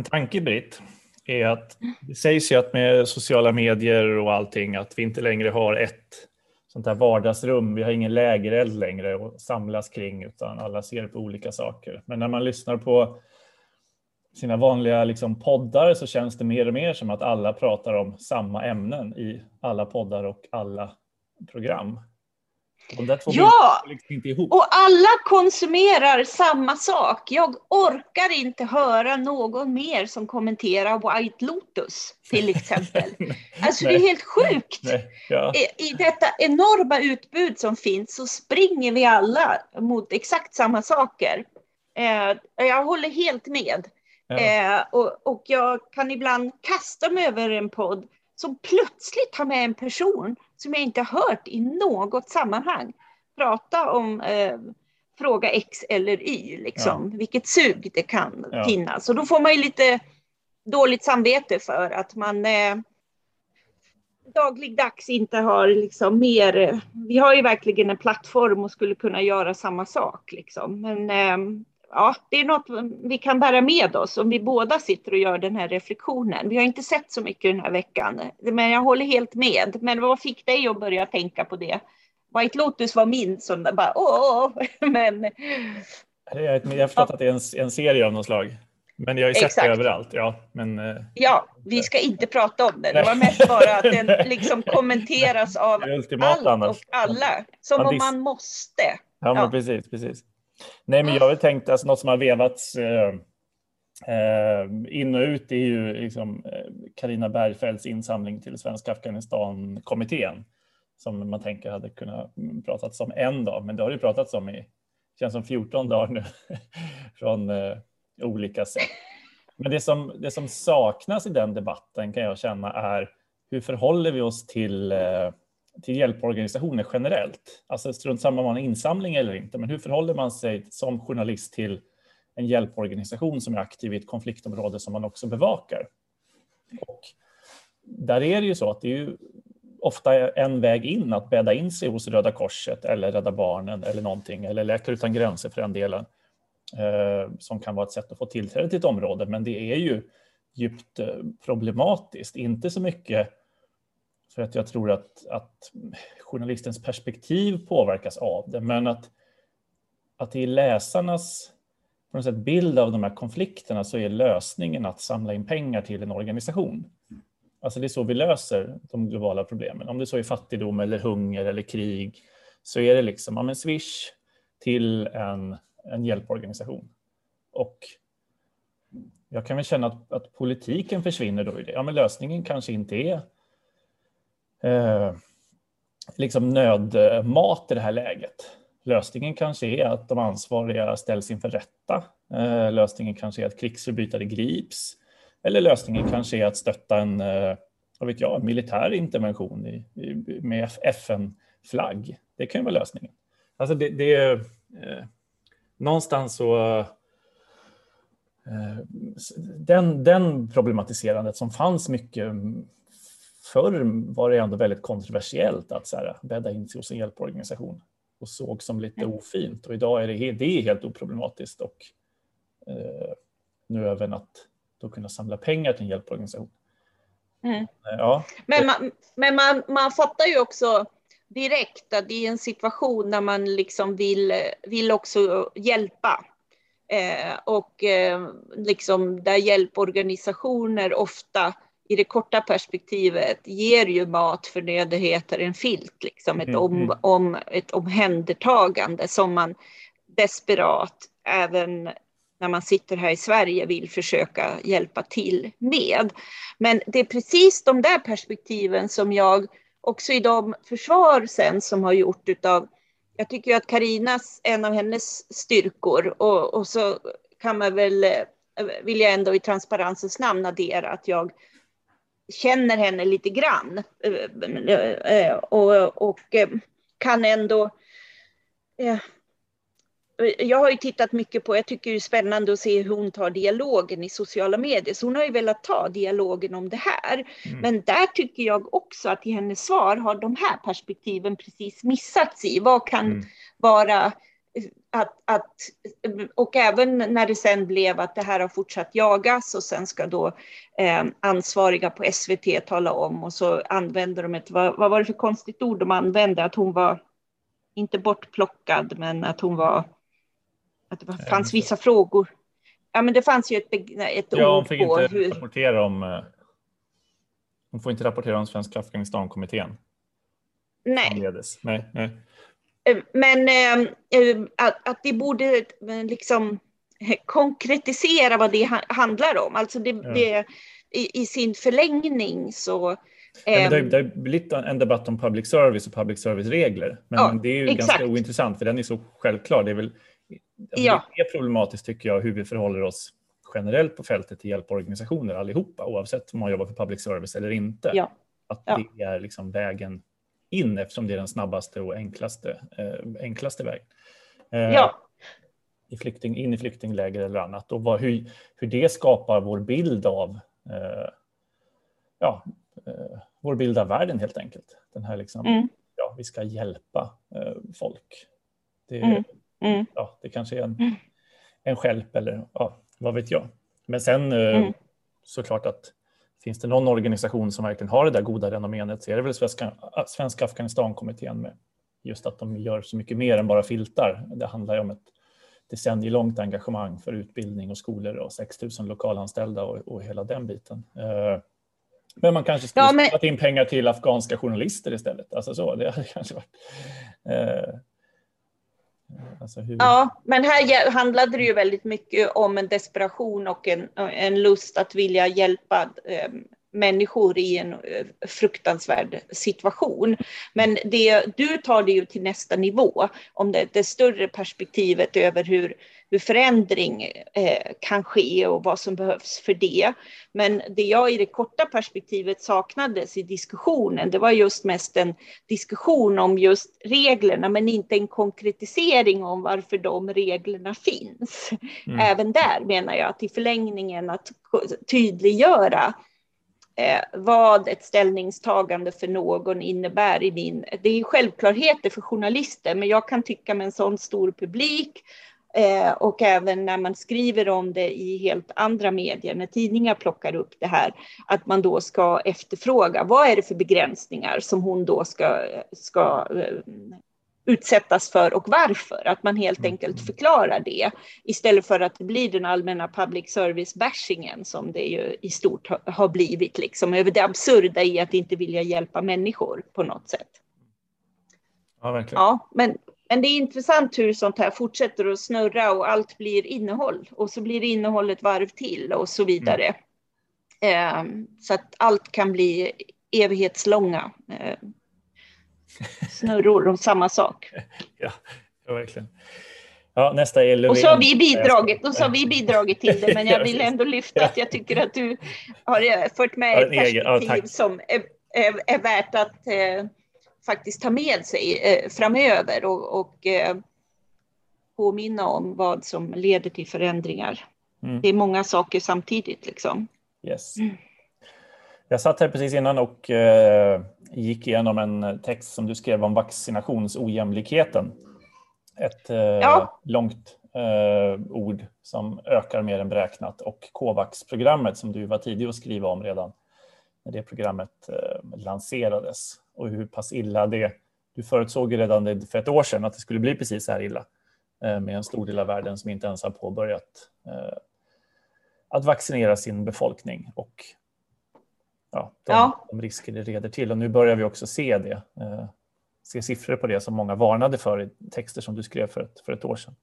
En tanke, Britt, är att det sägs ju att med sociala medier och allting att vi inte längre har ett sånt här vardagsrum. Vi har ingen lägereld längre att samlas kring utan alla ser på olika saker. Men när man lyssnar på sina vanliga liksom, poddar så känns det mer och mer som att alla pratar om samma ämnen i alla poddar och alla program ja, liksom och alla konsumerar samma sak. Jag orkar inte höra någon mer som kommenterar White Lotus till exempel. alltså det är helt sjukt. Nej, ja. I, I detta enorma utbud som finns så springer vi alla mot exakt samma saker. Eh, jag håller helt med. Ja. Eh, och, och jag kan ibland kasta mig över en podd som plötsligt har med en person som jag inte hört i något sammanhang prata om eh, fråga X eller Y, liksom. Ja. vilket sug det kan ja. finnas. Och då får man ju lite dåligt samvete för att man eh, dagligdags inte har liksom mer, eh, vi har ju verkligen en plattform och skulle kunna göra samma sak liksom. Men eh, ja, det är något vi kan bära med oss om vi båda sitter och gör den här reflektionen. Vi har inte sett så mycket den här veckan, men jag håller helt med. Men vad fick dig att börja tänka på det? White Lotus var min som bara åh, men. Jag har förstått att det är en, en serie av något slag. Men jag har ju sett Exakt. det överallt. Ja, men, eh, ja, vi ska inte prata om det. Det var mest bara att den liksom kommenteras av allt och alla. Som man om man måste. Ja, men precis, precis. Nej, men jag har tänkt, alltså något som har vevats eh, eh, in och ut är ju liksom eh, Bergfeldts insamling till Svenska Afghanistan-kommittén som man tänker hade kunnat pratats om en dag, men det har ju pratats om i, känns som 14 dagar nu från eh, olika sätt. Men det som, det som saknas i den debatten kan jag känna är hur förhåller vi oss till eh, till hjälporganisationer generellt. Alltså strunt samma om man har insamling eller inte, men hur förhåller man sig som journalist till en hjälporganisation som är aktiv i ett konfliktområde som man också bevakar? Och där är det ju så att det är ju ofta en väg in att bädda in sig hos Röda Korset eller Rädda Barnen eller någonting, eller Läkare utan gränser för den delen, eh, som kan vara ett sätt att få tillträde till ett område. Men det är ju djupt eh, problematiskt, inte så mycket för att jag tror att, att journalistens perspektiv påverkas av det, men att, att i läsarnas på något sätt bild av de här konflikterna så är lösningen att samla in pengar till en organisation. Alltså det är så vi löser de globala problemen. Om det så är fattigdom eller hunger eller krig så är det liksom ja, men swish till en, en hjälporganisation. Och jag kan väl känna att, att politiken försvinner då i det. Ja, men lösningen kanske inte är eh, liksom nödmat i det här läget. Lösningen kanske är att de ansvariga ställs inför rätta. Eh, lösningen kanske är att krigsförbrytare grips. Eller lösningen kanske är att stötta en, eh, vad vet jag, militär intervention i, i, med FN-flagg. Det kan ju vara lösningen. Alltså det, det är eh, någonstans så eh, den, den problematiserandet som fanns mycket förr var det ändå väldigt kontroversiellt att så här, bädda in sig hos en hjälporganisation och såg som lite mm. ofint. Och idag är det, det är helt oproblematiskt och eh, nu även att då kunna samla pengar till en hjälporganisation. Mm. Ja. Men, man, men man, man fattar ju också direkt att det är en situation där man liksom vill, vill också hjälpa. Eh, och eh, liksom där hjälporganisationer ofta i det korta perspektivet ger ju mat, förnödenheter, en filt, liksom ett, mm, om, mm. om, ett omhändertagande som man desperat, även när man sitter här i Sverige, vill försöka hjälpa till med. Men det är precis de där perspektiven som jag också i de försvar sen som har gjort utav, jag tycker att Karinas en av hennes styrkor och, och så kan man väl, vill jag ändå i transparensens namn addera att jag känner henne lite grann eh, eh, och, och eh, kan ändå jag har ju tittat mycket på, jag tycker det är spännande att se hur hon tar dialogen i sociala medier. Så hon har ju velat ta dialogen om det här. Mm. Men där tycker jag också att i hennes svar har de här perspektiven precis missats i. Vad kan mm. vara att, att, och även när det sen blev att det här har fortsatt jagas och sen ska då eh, ansvariga på SVT tala om och så använder de ett, vad, vad var det för konstigt ord de använde, att hon var inte bortplockad men att hon var, att det fanns vissa frågor. Ja men det fanns ju ett, ett ja, ord fick på inte hur... Rapportera om, eh, hon får inte rapportera om Svenska Afghanistan-kommittén. Nej. nej, nej. Eh, men eh, eh, att, att det borde liksom konkretisera vad det handlar om. Alltså det, ja. det i, i, sin förlängning så... Ja, det, har, det har blivit en debatt om public service och public service-regler. Men ja, det är ju exakt. ganska ointressant för den är så självklar. Det är väl alltså ja. det är problematiskt tycker jag hur vi förhåller oss generellt på fältet till hjälporganisationer allihopa oavsett om man jobbar för public service eller inte. Att det är liksom vägen in eftersom det är den snabbaste och enklaste, eh, enklaste vägen. Eh, ja. I flykting, in i flyktingläger eller annat och vad, hur, hur det skapar vår bild av eh, ja, eh, vår bild av världen helt enkelt. Den här liksom, mm. ja, vi ska hjälpa eh, folk. Det, mm. Mm. Ja, det kanske är en, mm. en skälp eller ja, vad vet jag. Men sen eh, mm. såklart att finns det någon organisation som verkligen har det där goda renomméet så är det väl Svenska, Svenska Afghanistankommittén med just att de gör så mycket mer än bara filtar. Det handlar ju om ett decennielångt engagemang för utbildning och skolor och 6 000 lokalanställda och, och hela den biten. Eh, men man kanske skulle ja, men... in pengar till afghanska journalister istället. Alltså så, det hade kanske varit... Eh, alltså hur... Ja, men här handlade det ju väldigt mycket om en desperation och en, en lust att vilja hjälpa eh, människor i en eh, fruktansvärd situation. Men det, du tar det ju till nästa nivå, om det, det större perspektivet över hur, hur förändring eh, kan ske och vad som behövs för det. Men det jag i det korta perspektivet saknades i diskussionen, det var just mest en diskussion om just reglerna, men inte en konkretisering om varför de reglerna finns. Mm. Även där menar jag att i förlängningen att tydliggöra eh, vad ett ställningstagande för någon innebär i min... Det är självklarheter för journalister, men jag kan tycka med en sån stor publik eh, och även när man skriver om det i helt andra medier, när tidningar plockar upp det här, att man då ska efterfråga vad är det för begränsningar som hon då ska, ska eh, utsättas för och varför. Att man helt mm. enkelt förklarar det istället för att det blir den allmänna public service-bashingen som det ju i stort har blivit, liksom över det absurda i att inte vilja hjälpa människor på något sätt. Ja, verkligen. Ja, men, men det är intressant hur sånt här fortsätter att snurra och allt blir innehåll och så blir det innehåll ett varv till och så vidare. Mm. Eh, så att allt kan bli evighetslånga. Eh, snurror om samma sak. Ja, ja verkligen. Ja, nästa är Löfven. Och så har vi bidragit, och så har vi bidragit till det, men jag vill ändå lyfta att jag tycker att du har eh, fört med ett perspektiv ja, som är, är, är, värt att eh, faktiskt ta med sig eh, framöver och, och eh, påminna om vad som leder till förändringar. Mm. Det är många saker samtidigt liksom. Yes. Mm. Jag satt här precis innan och eh, gick igenom en text som du skrev om vaccinationsojämlikheten. Ett eh, ja. långt eh, ord som ökar mer än beräknat och Covax-programmet som du var tidig att skriva om redan när det programmet eh, lanserades och hur pass illa det... Du förutsåg redan för ett år sedan att det skulle bli precis så här illa eh, med en stor del av världen som inte ens har påbörjat eh, att vaccinera sin befolkning och ja, de, ja. de risker det leder till. Och nu börjar vi också se det, eh, se siffror på det som många varnade för i texter som du skrev för ett, för ett år sedan.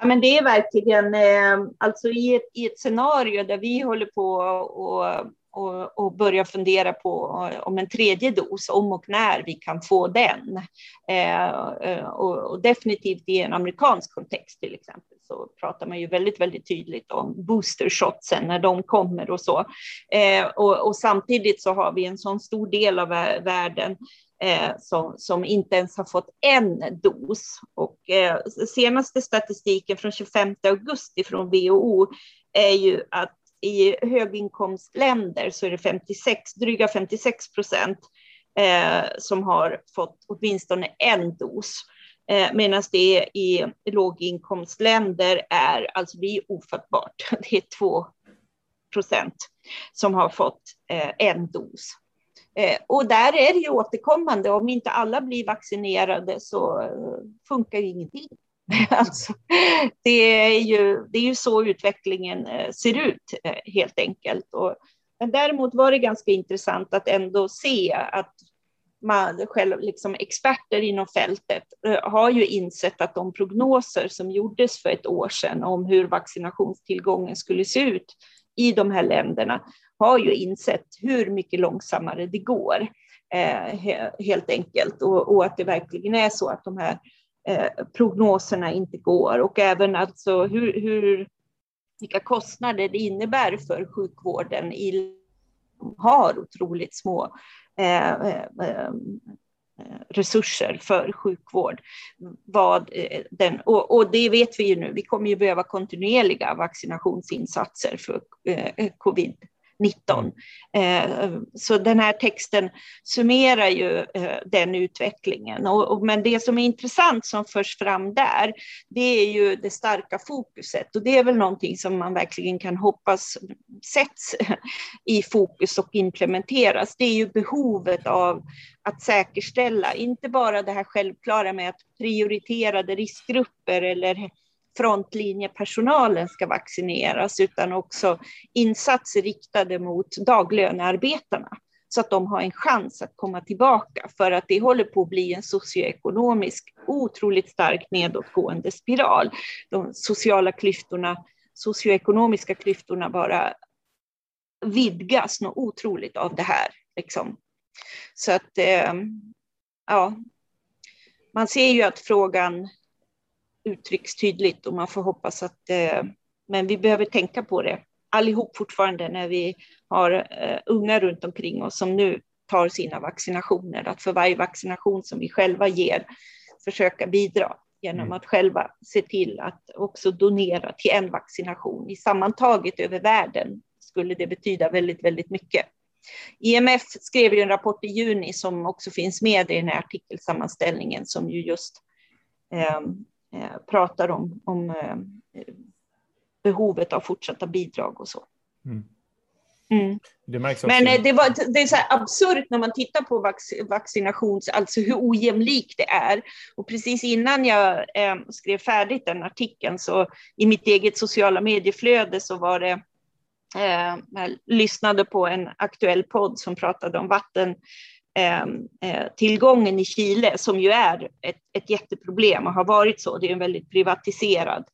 Ja, men det är verkligen, eh, alltså i ett, i ett scenario där vi håller på och, och, och börja fundera på om en tredje dos, om och när vi kan få den. Eh, eh, och, och, definitivt i en amerikansk kontext till exempel så pratar man ju väldigt, väldigt tydligt om boostershotsen när de kommer och så. Eh, och, och, samtidigt så har vi en sån stor del av världen eh, som, som inte ens har fått en dos. Och eh, senaste statistiken från 25 augusti från WHO är ju att i höginkomstländer så är det 56, dryga 56 procent eh, som har fått åtminstone en dos. Eh, Medan det i låginkomstländer är, alltså det är ofattbart, det är 2 procent som har fått eh, en dos. Eh, och där är det ju återkommande, om inte alla blir vaccinerade så eh, funkar ju ingenting. Alltså, det, är ju, det är ju så utvecklingen eh, ser ut eh, helt enkelt. Och, men däremot var det ganska intressant att ändå se att man själv, liksom experter inom fältet eh, har ju insett att de prognoser som gjordes för ett år sedan om hur vaccinationstillgången skulle se ut i de här länderna har ju insett hur mycket långsammare det går, eh, helt enkelt. Och, och, att det verkligen är så att de här eh, prognoserna inte går. Och även alltså hur, hur, vilka kostnader det innebär för sjukvården i har otroligt små Eh, eh, eh, resurser för sjukvård. Vad den, och, och, det vet vi ju nu, vi kommer ju behöva kontinuerliga vaccinationsinsatser för eh, covid 19. Eh, så den här texten summerar ju eh, den utvecklingen. Men det som är intressant som förs fram där, det är ju det starka fokuset. Och det är väl någonting som man verkligen kan hoppas sätts i fokus och implementeras. Det är ju behovet av att säkerställa, inte bara det här självklara med att prioriterade riskgrupper eller frontlinjepersonalen ska vaccineras, utan också insatser riktade mot daglönearbetarna så att de har en chans att komma tillbaka för att det håller på att bli en socioekonomisk otroligt starkt nedåtgående spiral. De sociala klyftorna, socioekonomiska klyftorna bara vidgas något otroligt av det här. Liksom. Så att, eh, ja, man ser ju att frågan uttrycks tydligt och man får hoppas att, eh, men vi behöver tänka på det allihop fortfarande när vi har eh, unga runt omkring oss som nu tar sina vaccinationer, att för varje vaccination som vi själva ger försöka bidra genom mm. att själva se till att också donera till en vaccination. I sammantaget över världen skulle det betyda väldigt, väldigt mycket. IMF skrev ju en rapport i juni som också finns med i den här artikelsammanställningen som ju just eh, Eh, pratar om, om eh, behovet av fortsatta bidrag och så. Mm. Mm. Det Men eh, det, var, det är så absurt när man tittar på vac vaccinations, alltså hur ojämlikt det är. Och precis innan jag eh, skrev färdigt den artikeln så i mitt eget sociala medieflöde så var det eh, jag lyssnade på en aktuell podd som pratade om vatten eh, Ehm, eh, tillgången i Chile som ju är ett, ett jätteproblem och har varit så. Det är en väldigt privatiserad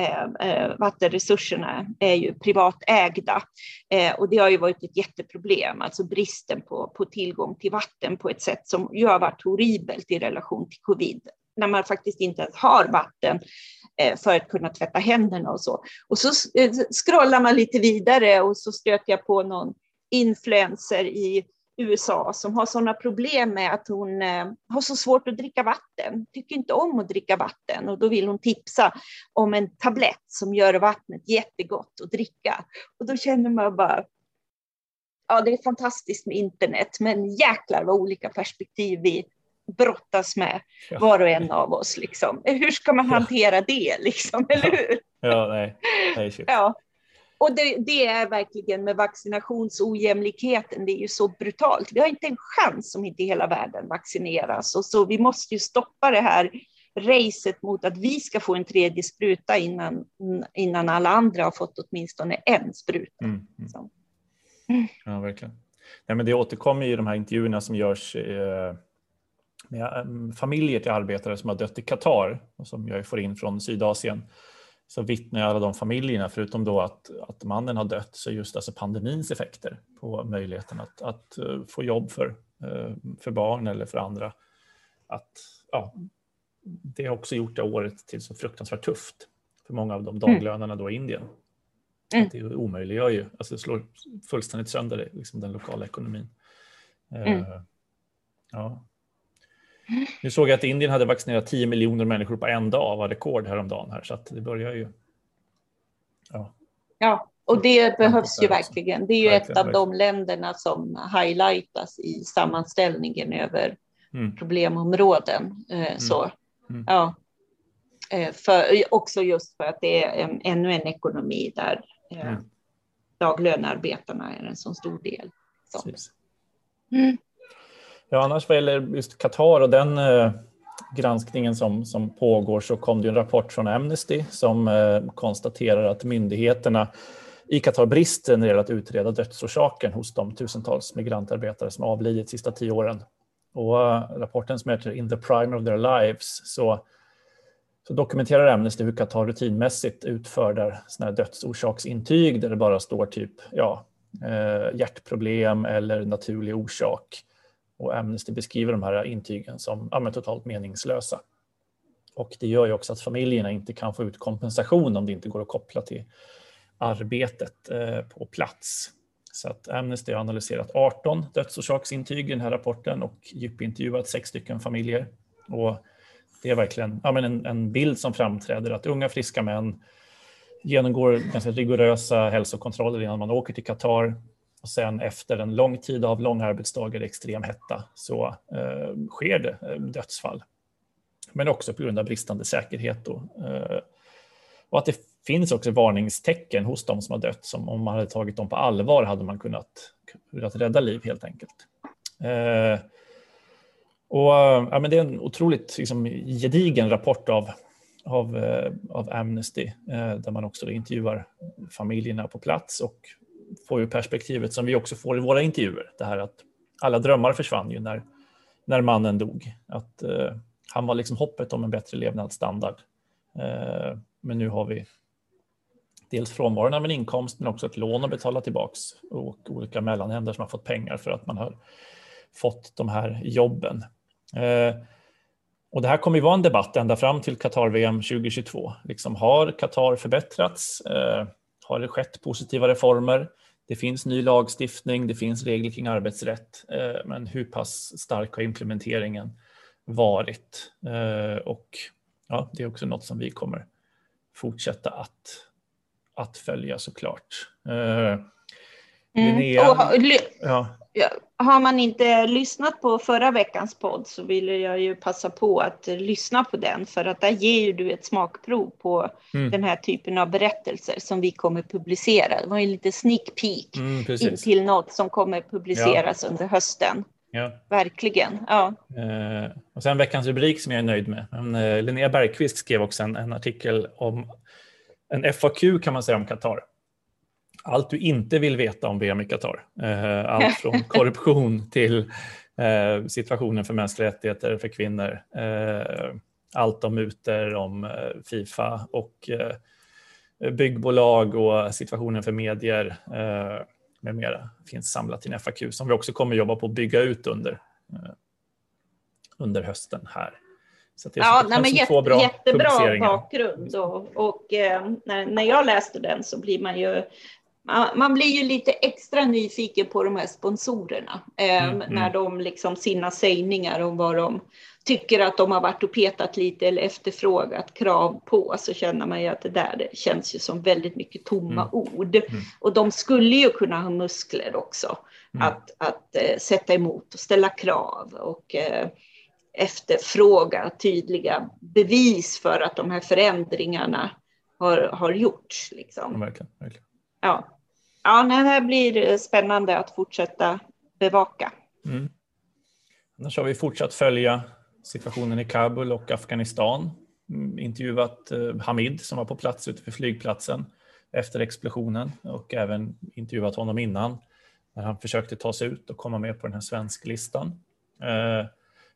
ehm, eh, vattenresurserna är ju privatägda eh, och det har ju varit ett jätteproblem, alltså bristen på, på tillgång till vatten på ett sätt som ju har varit horribelt i relation till covid, när man faktiskt inte ens har vatten eh, för att kunna tvätta händerna och så. Och så scrollar man lite vidare och så stöter jag på någon influencer i USA som har sådana problem med att hon eh, har så svårt att dricka vatten, tycker inte om att dricka vatten och då vill hon tipsa om en tablett som gör vattnet jättegott att dricka. Och då känner man bara, ja det är fantastiskt med internet, men jäklar vad olika perspektiv vi brottas med, ja. var och en av oss. Liksom. Hur ska man hantera det, liksom, eller hur? Ja, nej. nej ja. Och det, det, är verkligen med vaccinationsojämlikheten, det är ju så brutalt. Vi har inte en chans om inte hela världen vaccineras. Och så vi måste ju stoppa det här racet mot att vi ska få en tredje spruta innan, innan alla andra har fått åtminstone en spruta. Mm, mm. Ja, verkligen. Nej, men det återkommer i de här intervjuerna som görs eh, med eh, familjer till arbetare som har dött i Qatar och som jag får in från Sydasien så vittnar alla de familjerna, förutom då att, att mannen har dött, så just alltså pandemins effekter på möjligheten att, att uh, få jobb för, uh, för barn eller för andra. Att, ja, det har också gjort det året till så fruktansvärt tufft för många av de mm. daglönarna då i Indien. Mm. Det omöjliggör ju, alltså det slår fullständigt sönder liksom den lokala ekonomin. Mm. Uh, ja. Nu såg jag att Indien hade vaccinerat 10 miljoner människor på en dag, var rekord häromdagen här, så att det börjar ju. Ja, ja och det behövs ju verkligen. Det är ju verkligen, ett av verkligen. de länderna som highlightas i sammanställningen över mm. problemområden. Eh, mm. Så. Mm. Ja. Eh, för, också just för att det är en, ännu en ekonomi där eh, mm. daglönearbetarna är en så stor del. Så. Ja, annars vad gäller just Qatar och den eh, granskningen som, som pågår så kom det en rapport från Amnesty som eh, konstaterar att myndigheterna i Qatar brister när det gäller att utreda dödsorsaken hos de tusentals migrantarbetare som avlidit de sista tio åren. Och eh, rapporten som heter In the prime of their lives så, så dokumenterar Amnesty hur Qatar rutinmässigt utför såna här dödsorsaksintyg där det bara står typ ja, eh, hjärtproblem eller naturlig orsak. Och Amnesty beskriver de här intygen som ja, totalt meningslösa. Och det gör ju också att familjerna inte kan få ut kompensation om det inte går att koppla till arbetet eh, på plats. Så att Amnesty har analyserat 18 dödsorsaksintyg i den här rapporten och djupintervjuat sex stycken familjer. Och det är verkligen ja, men en, en bild som framträder att unga friska män genomgår ganska rigorösa hälsokontroller innan man åker till Qatar. Och sen efter en lång tid av långa arbetsdagar i extrem hetta så eh, sker det eh, dödsfall. Men också på grund av bristande säkerhet. Och, eh, och att det finns också varningstecken hos de som har dött som om man hade tagit dem på allvar hade man kunnat, kunnat rädda liv helt enkelt. Eh, och, eh, ja, men det är en otroligt liksom, gedigen rapport av, av, eh, av Amnesty eh, där man också intervjuar familjerna på plats och får ju perspektivet som vi också får i våra intervjuer. Det här att alla drömmar försvann ju när, när mannen dog. Att eh, han var liksom hoppet om en bättre levnadsstandard. Eh, men nu har vi dels frånvaron av en inkomst men också ett lån att betala tillbaks och olika mellanhänder som har fått pengar för att man har fått de här jobben. Eh, och det här kommer ju vara en debatt ända fram till Qatar-VM 2022. Liksom, har Qatar förbättrats? Eh, har det skett positiva reformer? Det finns ny lagstiftning, det finns regler kring arbetsrätt, eh, men hur pass stark har implementeringen varit? Och ja, det är också något som vi kommer fortsätta att att följa såklart. Eh, mm. Linnea, och, ja. Har man inte lyssnat på förra veckans podd så vill jag ju passa på att lyssna på den för att där ger ju du ett smakprov på mm. den här typen av berättelser som vi kommer publicera. Det var ju lite sneak peek mm, till något som kommer publiceras ja. under hösten. Ja. Verkligen. Ja. Eh, och sen veckans rubrik som jag är nöjd med. Men, eh, Linnea Bergqvist skrev också en, en artikel om en FAQ kan man säga om Qatar. Allt du inte vill veta om VM i Qatar. Eh, allt från korruption till eh, situationen för mänskliga rättigheter för kvinnor. Eh, allt om muter, om Fifa och byggbolag och situationen för medier med mera finns samlat i en FAQ som vi också kommer jobba på att bygga ut under, under hösten här. Så det är ja, nej, men jätte, bra jättebra bakgrund och, och eh, när, när jag läste den så blir man ju man blir ju lite extra nyfiken på de här sponsorerna eh, mm, mm. när de liksom sina sägningar om vad de tycker att de har varit och petat lite eller efterfrågat krav på så känner man ju att det där det känns ju som väldigt mycket tomma mm. ord. Mm. Och de skulle ju kunna ha muskler också mm. att, att eh, sätta emot och ställa krav och eh, efterfråga tydliga bevis för att de här förändringarna har, har gjorts. Liksom. Ja, verkligen, verkligen. Ja ja, det här blir eh, spännande att fortsätta bevaka. Mm. Annars har vi fortsatt följa situationen i Kabul och Afghanistan. Mm, intervjuat eh, Hamid som var på plats ute vid flygplatsen efter explosionen och även intervjuat honom innan när han försökte ta sig ut och komma med på den här svensklistan. Eh,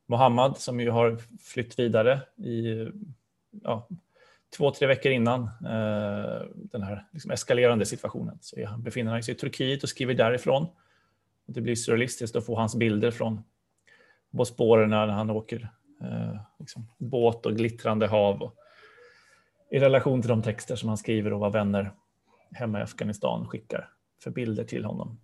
Mohammad som ju har flytt vidare i ja, två, tre veckor innan eh, den här liksom eskalerande situationen. Så han befinner sig i Turkiet och skriver därifrån. Och det blir surrealistiskt att få hans bilder från Bosporerna när han åker eh, liksom, båt och glittrande hav. Och, I relation till de texter som han skriver och vad vänner hemma i Afghanistan skickar för bilder till honom.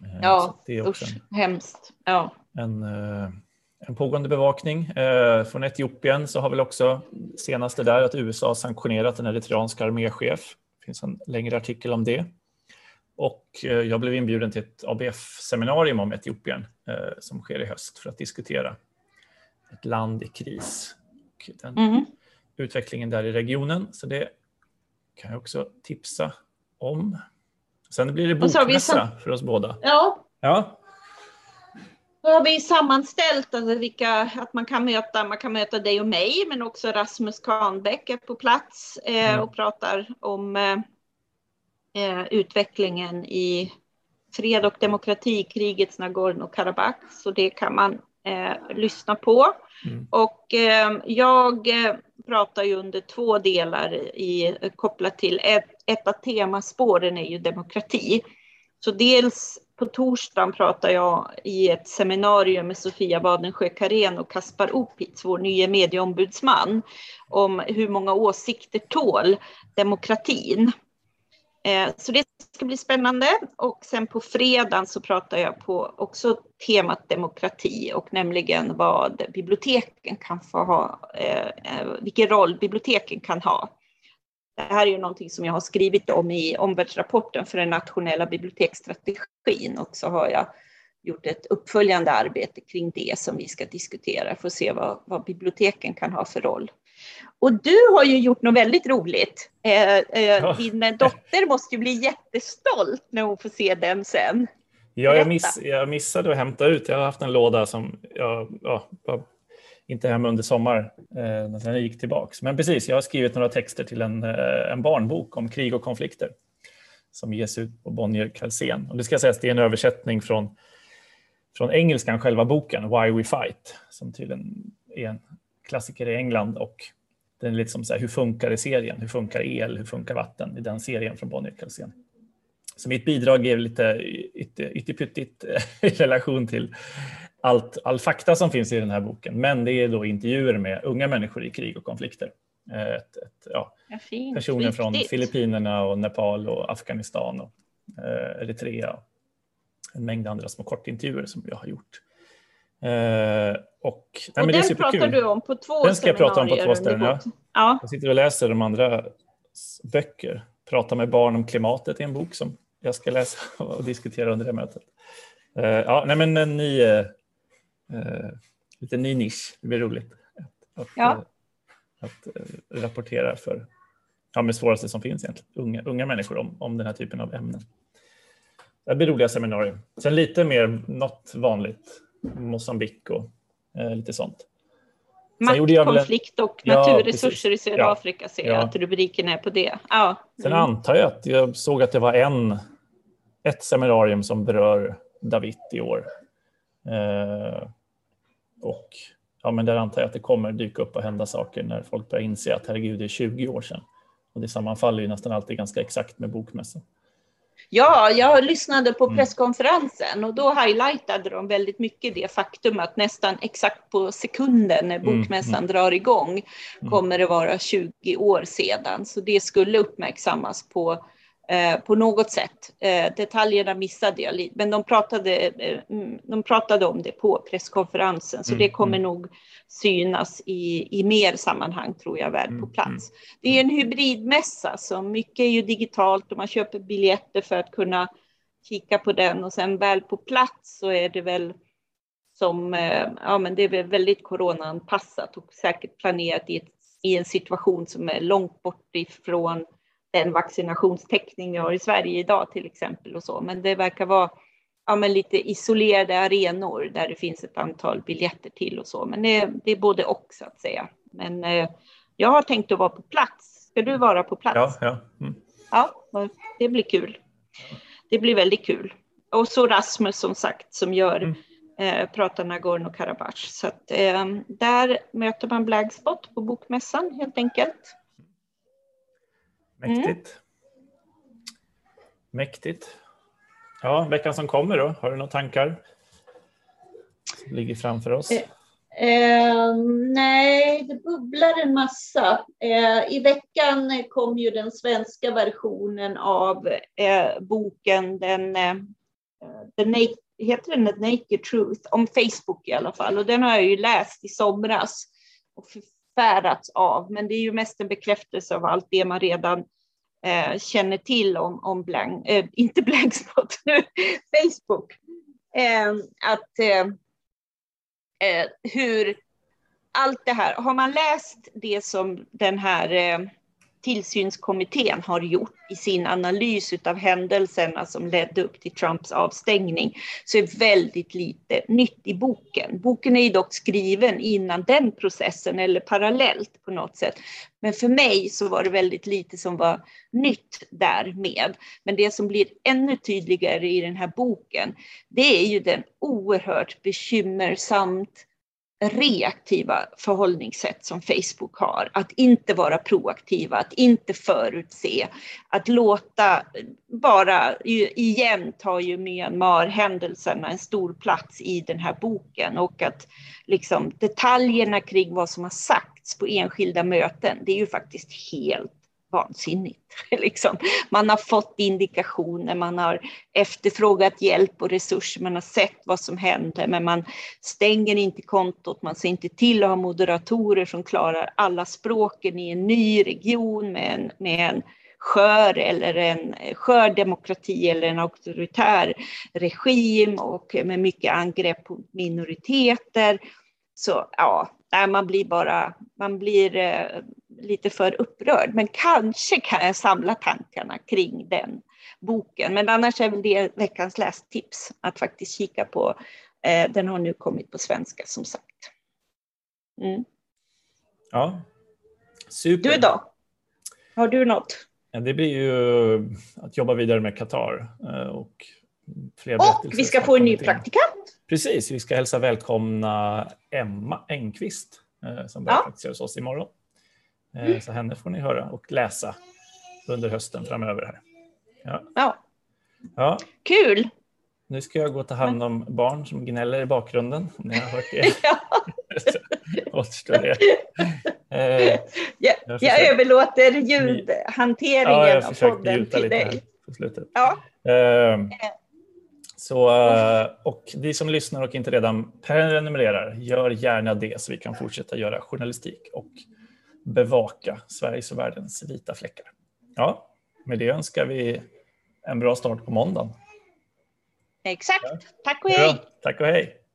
Eh, ja, det är också usch, en, hemskt. Ja. En, eh, en pågående bevakning. Eh, från Etiopien så har väl också senaste där att USA sanktionerat en eritreansk arméchef. Det finns en längre artikel om det. Och eh, jag blev inbjuden till ett ABF-seminarium om Etiopien eh, som sker i höst för att diskutera ett land i kris. Och och den mm. utvecklingen där i regionen. Så det kan jag också tipsa om. Sen blir det bokmässa för oss båda. Ja. ja. Då har vi sammanställt alltså vilka, att man kan möta, man kan möta dig och mig, men också Rasmus Kahnbäck är på plats eh, mm. och pratar om eh, eh, utvecklingen i fred och demokrati, krigets Nagorno-Karabach. Så det kan man eh, lyssna på. Mm. Och eh, jag eh, pratar ju under två delar i, kopplat till ett, ett av temaspåren är ju demokrati. Så dels på torsdagen pratar jag i ett seminarium med Sofia Badensjö Karén och Kaspar Opitz, vår nya medieombudsman, om hur många åsikter tål demokratin. Eh, så det ska bli spännande. Och sen på fredagen så pratar jag på också temat demokrati och nämligen vad biblioteken kan få ha, eh, eh, vilken roll biblioteken kan ha. Det här är ju någonting som jag har skrivit om i omvärldsrapporten för den nationella biblioteksstrategin och så har jag gjort ett uppföljande arbete kring det som vi ska diskutera för att se vad, vad biblioteken kan ha för roll. Och du har ju gjort något väldigt roligt. Eh, eh, din dotter måste ju bli jättestolt när hon får se den sen. Ja, jag, miss, jag missade att hämta ut. Jag har haft en låda som jag ja, inte hemma under sommar eh, när jag gick tillbaks. Men precis, jag har skrivit några texter till en, eh, en barnbok om krig och konflikter som ges ut på Bonnier Kalsén. Och det ska sägas, det är en översättning från, från engelskan, själva boken, Why We Fight, som tydligen är en klassiker i England och den är liksom så här, hur funkar det serien? Hur funkar el? Hur funkar vatten i den serien från Bonnier Kalsén? Så mitt bidrag är lite ytterpyttigt eh, i relation till allt, all fakta som finns i den här boken. Men det är då intervjuer med unga människor i krig och konflikter. Ett, ett, ja, ja, personer från Filippinerna och Nepal och Afghanistan och eh, Eritrea. En mängd andra små kortintervjuer som jag har gjort. Eh, och, nej, och den pratar du om på två Den ska jag prata om på två ställen. Ja. ja. Jag sitter och läser de andra böcker. Prata med barn om klimatet är en bok som jag ska läsa och diskutera under det mötet. Uh, ja, nej, men en ny, uh, lite ny nisch. Det blir roligt att, ja. att, att rapportera för ja, med svåraste som finns egentligen, unga, unga människor om, om den här typen av ämnen. Det blir roliga seminarier. Sen lite mer något vanligt Mosambik och eh, lite sånt. Maktkonflikt och naturresurser ja, i södra ja, Afrika ser jag att rubriken är på det. Ja. Sen mm. antar jag att jag såg att det var en, ett seminarium som berör David i år. Eh, och ja, men där antar jag att det kommer dyka upp och hända saker när folk börjar inse att herregud, det är 20 år sedan. Och det sammanfaller ju nästan alltid ganska exakt med bokmässan. Ja, jag lyssnade på mm. presskonferensen och då highlightade de väldigt mycket det faktum att nästan exakt på sekunden när mm, bokmässan mm. drar igång mm. kommer det vara 20 år sedan. Så det skulle uppmärksammas på Eh, på något sätt. Eh, detaljerna missade jag lite, men de pratade, eh, mm, de pratade om det på presskonferensen, så mm, det kommer mm. nog synas i, i mer sammanhang tror jag väl på mm, plats. Det är en hybridmässa, så mycket är ju digitalt och man köper biljetter för att kunna kika på den och sen väl på plats så är det väl som, ja men det är väl väldigt coronaanpassat och säkert planerat i, ett, i en situation som är långt bort ifrån den vaccinationstäckning vi har i Sverige idag till exempel och så. Men det verkar vara ja, men lite isolerade arenor där det finns ett antal biljetter till och så. Men det, det är både och så att säga. Men eh, jag har tänkt att vara på plats. Ska du vara på plats? Ja, ja. Mm. ja det blir kul. Det blir väldigt kul. Och så Rasmus som sagt som gör mm. eh, pratar Nagorno-Karabach. Så att, eh, där möter man Blagspot på bokmässan helt enkelt. Mäktigt. Mm. Mäktigt. Ja, veckan som kommer då, har du några tankar? Som ligger framför oss? Eh, eh, nej, det bubblar en massa. Eh, I veckan kom ju den svenska versionen av eh, boken, den, eh, den heter den The Naked Truth, om Facebook i alla fall. Och den har jag ju läst i somras och förfärats av. Men det är ju mest en bekräftelse av allt det man redan eh, känner till om, om blank, eh, inte blankspot, Facebook. Eh, att eh, eh, hur allt det här, har man läst det som den här eh, tillsynskommittén har gjort i sin analys av händelserna som ledde upp till Trumps avstängning så är väldigt lite nytt i boken. Boken är ju dock skriven innan den processen eller parallellt på något sätt. Men för mig så var det väldigt lite som var nytt därmed. Men det som blir ännu tydligare i den här boken, det är ju den oerhört bekymmersamt reaktiva förhållningssätt som Facebook har. Att inte vara proaktiva, att inte förutse, att låta bara, igen tar ju Myanmar-händelserna en stor plats i den här boken och att liksom detaljerna kring vad som har sagts på enskilda möten, det är ju faktiskt helt vansinnigt. Liksom. Man har fått indikationer, man har efterfrågat hjälp och resurser, man har sett vad som händer, men man stänger inte kontot, man ser inte till att ha moderatorer som klarar alla språken i en ny region med en, med en skör eller en skör demokrati eller en auktoritär regim och med mycket angrepp på minoriteter. Så ja, man blir bara, man blir eh, lite för upprörd. Men kanske kan jag samla tankarna kring den boken. Men annars är väl det veckans lästips att faktiskt kika på. Eh, den har nu kommit på svenska som sagt. Mm. Ja, super. Du då? Har du något? Det blir ju att jobba vidare med Qatar eh, och fler Och vi ska få en ny praktikant. Precis, vi ska hälsa välkomna Emma Engqvist eh, som börjar ja. praktisera hos oss imorgon. Mm. Så henne får ni höra och läsa under hösten framöver. Här. Ja. ja. ja. Kul! Nu ska jag gå och ta hand om barn som gnäller i bakgrunden. Ni har hört det. Återstår det. Eh, jag, jag, jag överlåter ljudhanteringen ja, av podden till dig. Ja. Eh, så, eh, och ni som lyssnar och inte redan prenumererar, gör gärna det så vi kan fortsätta göra journalistik och bevaka Sveriges och världens vita fläckar. Ja, med det önskar vi en bra start på måndagen. Exakt. Tack och hej. Ja, tack och hej.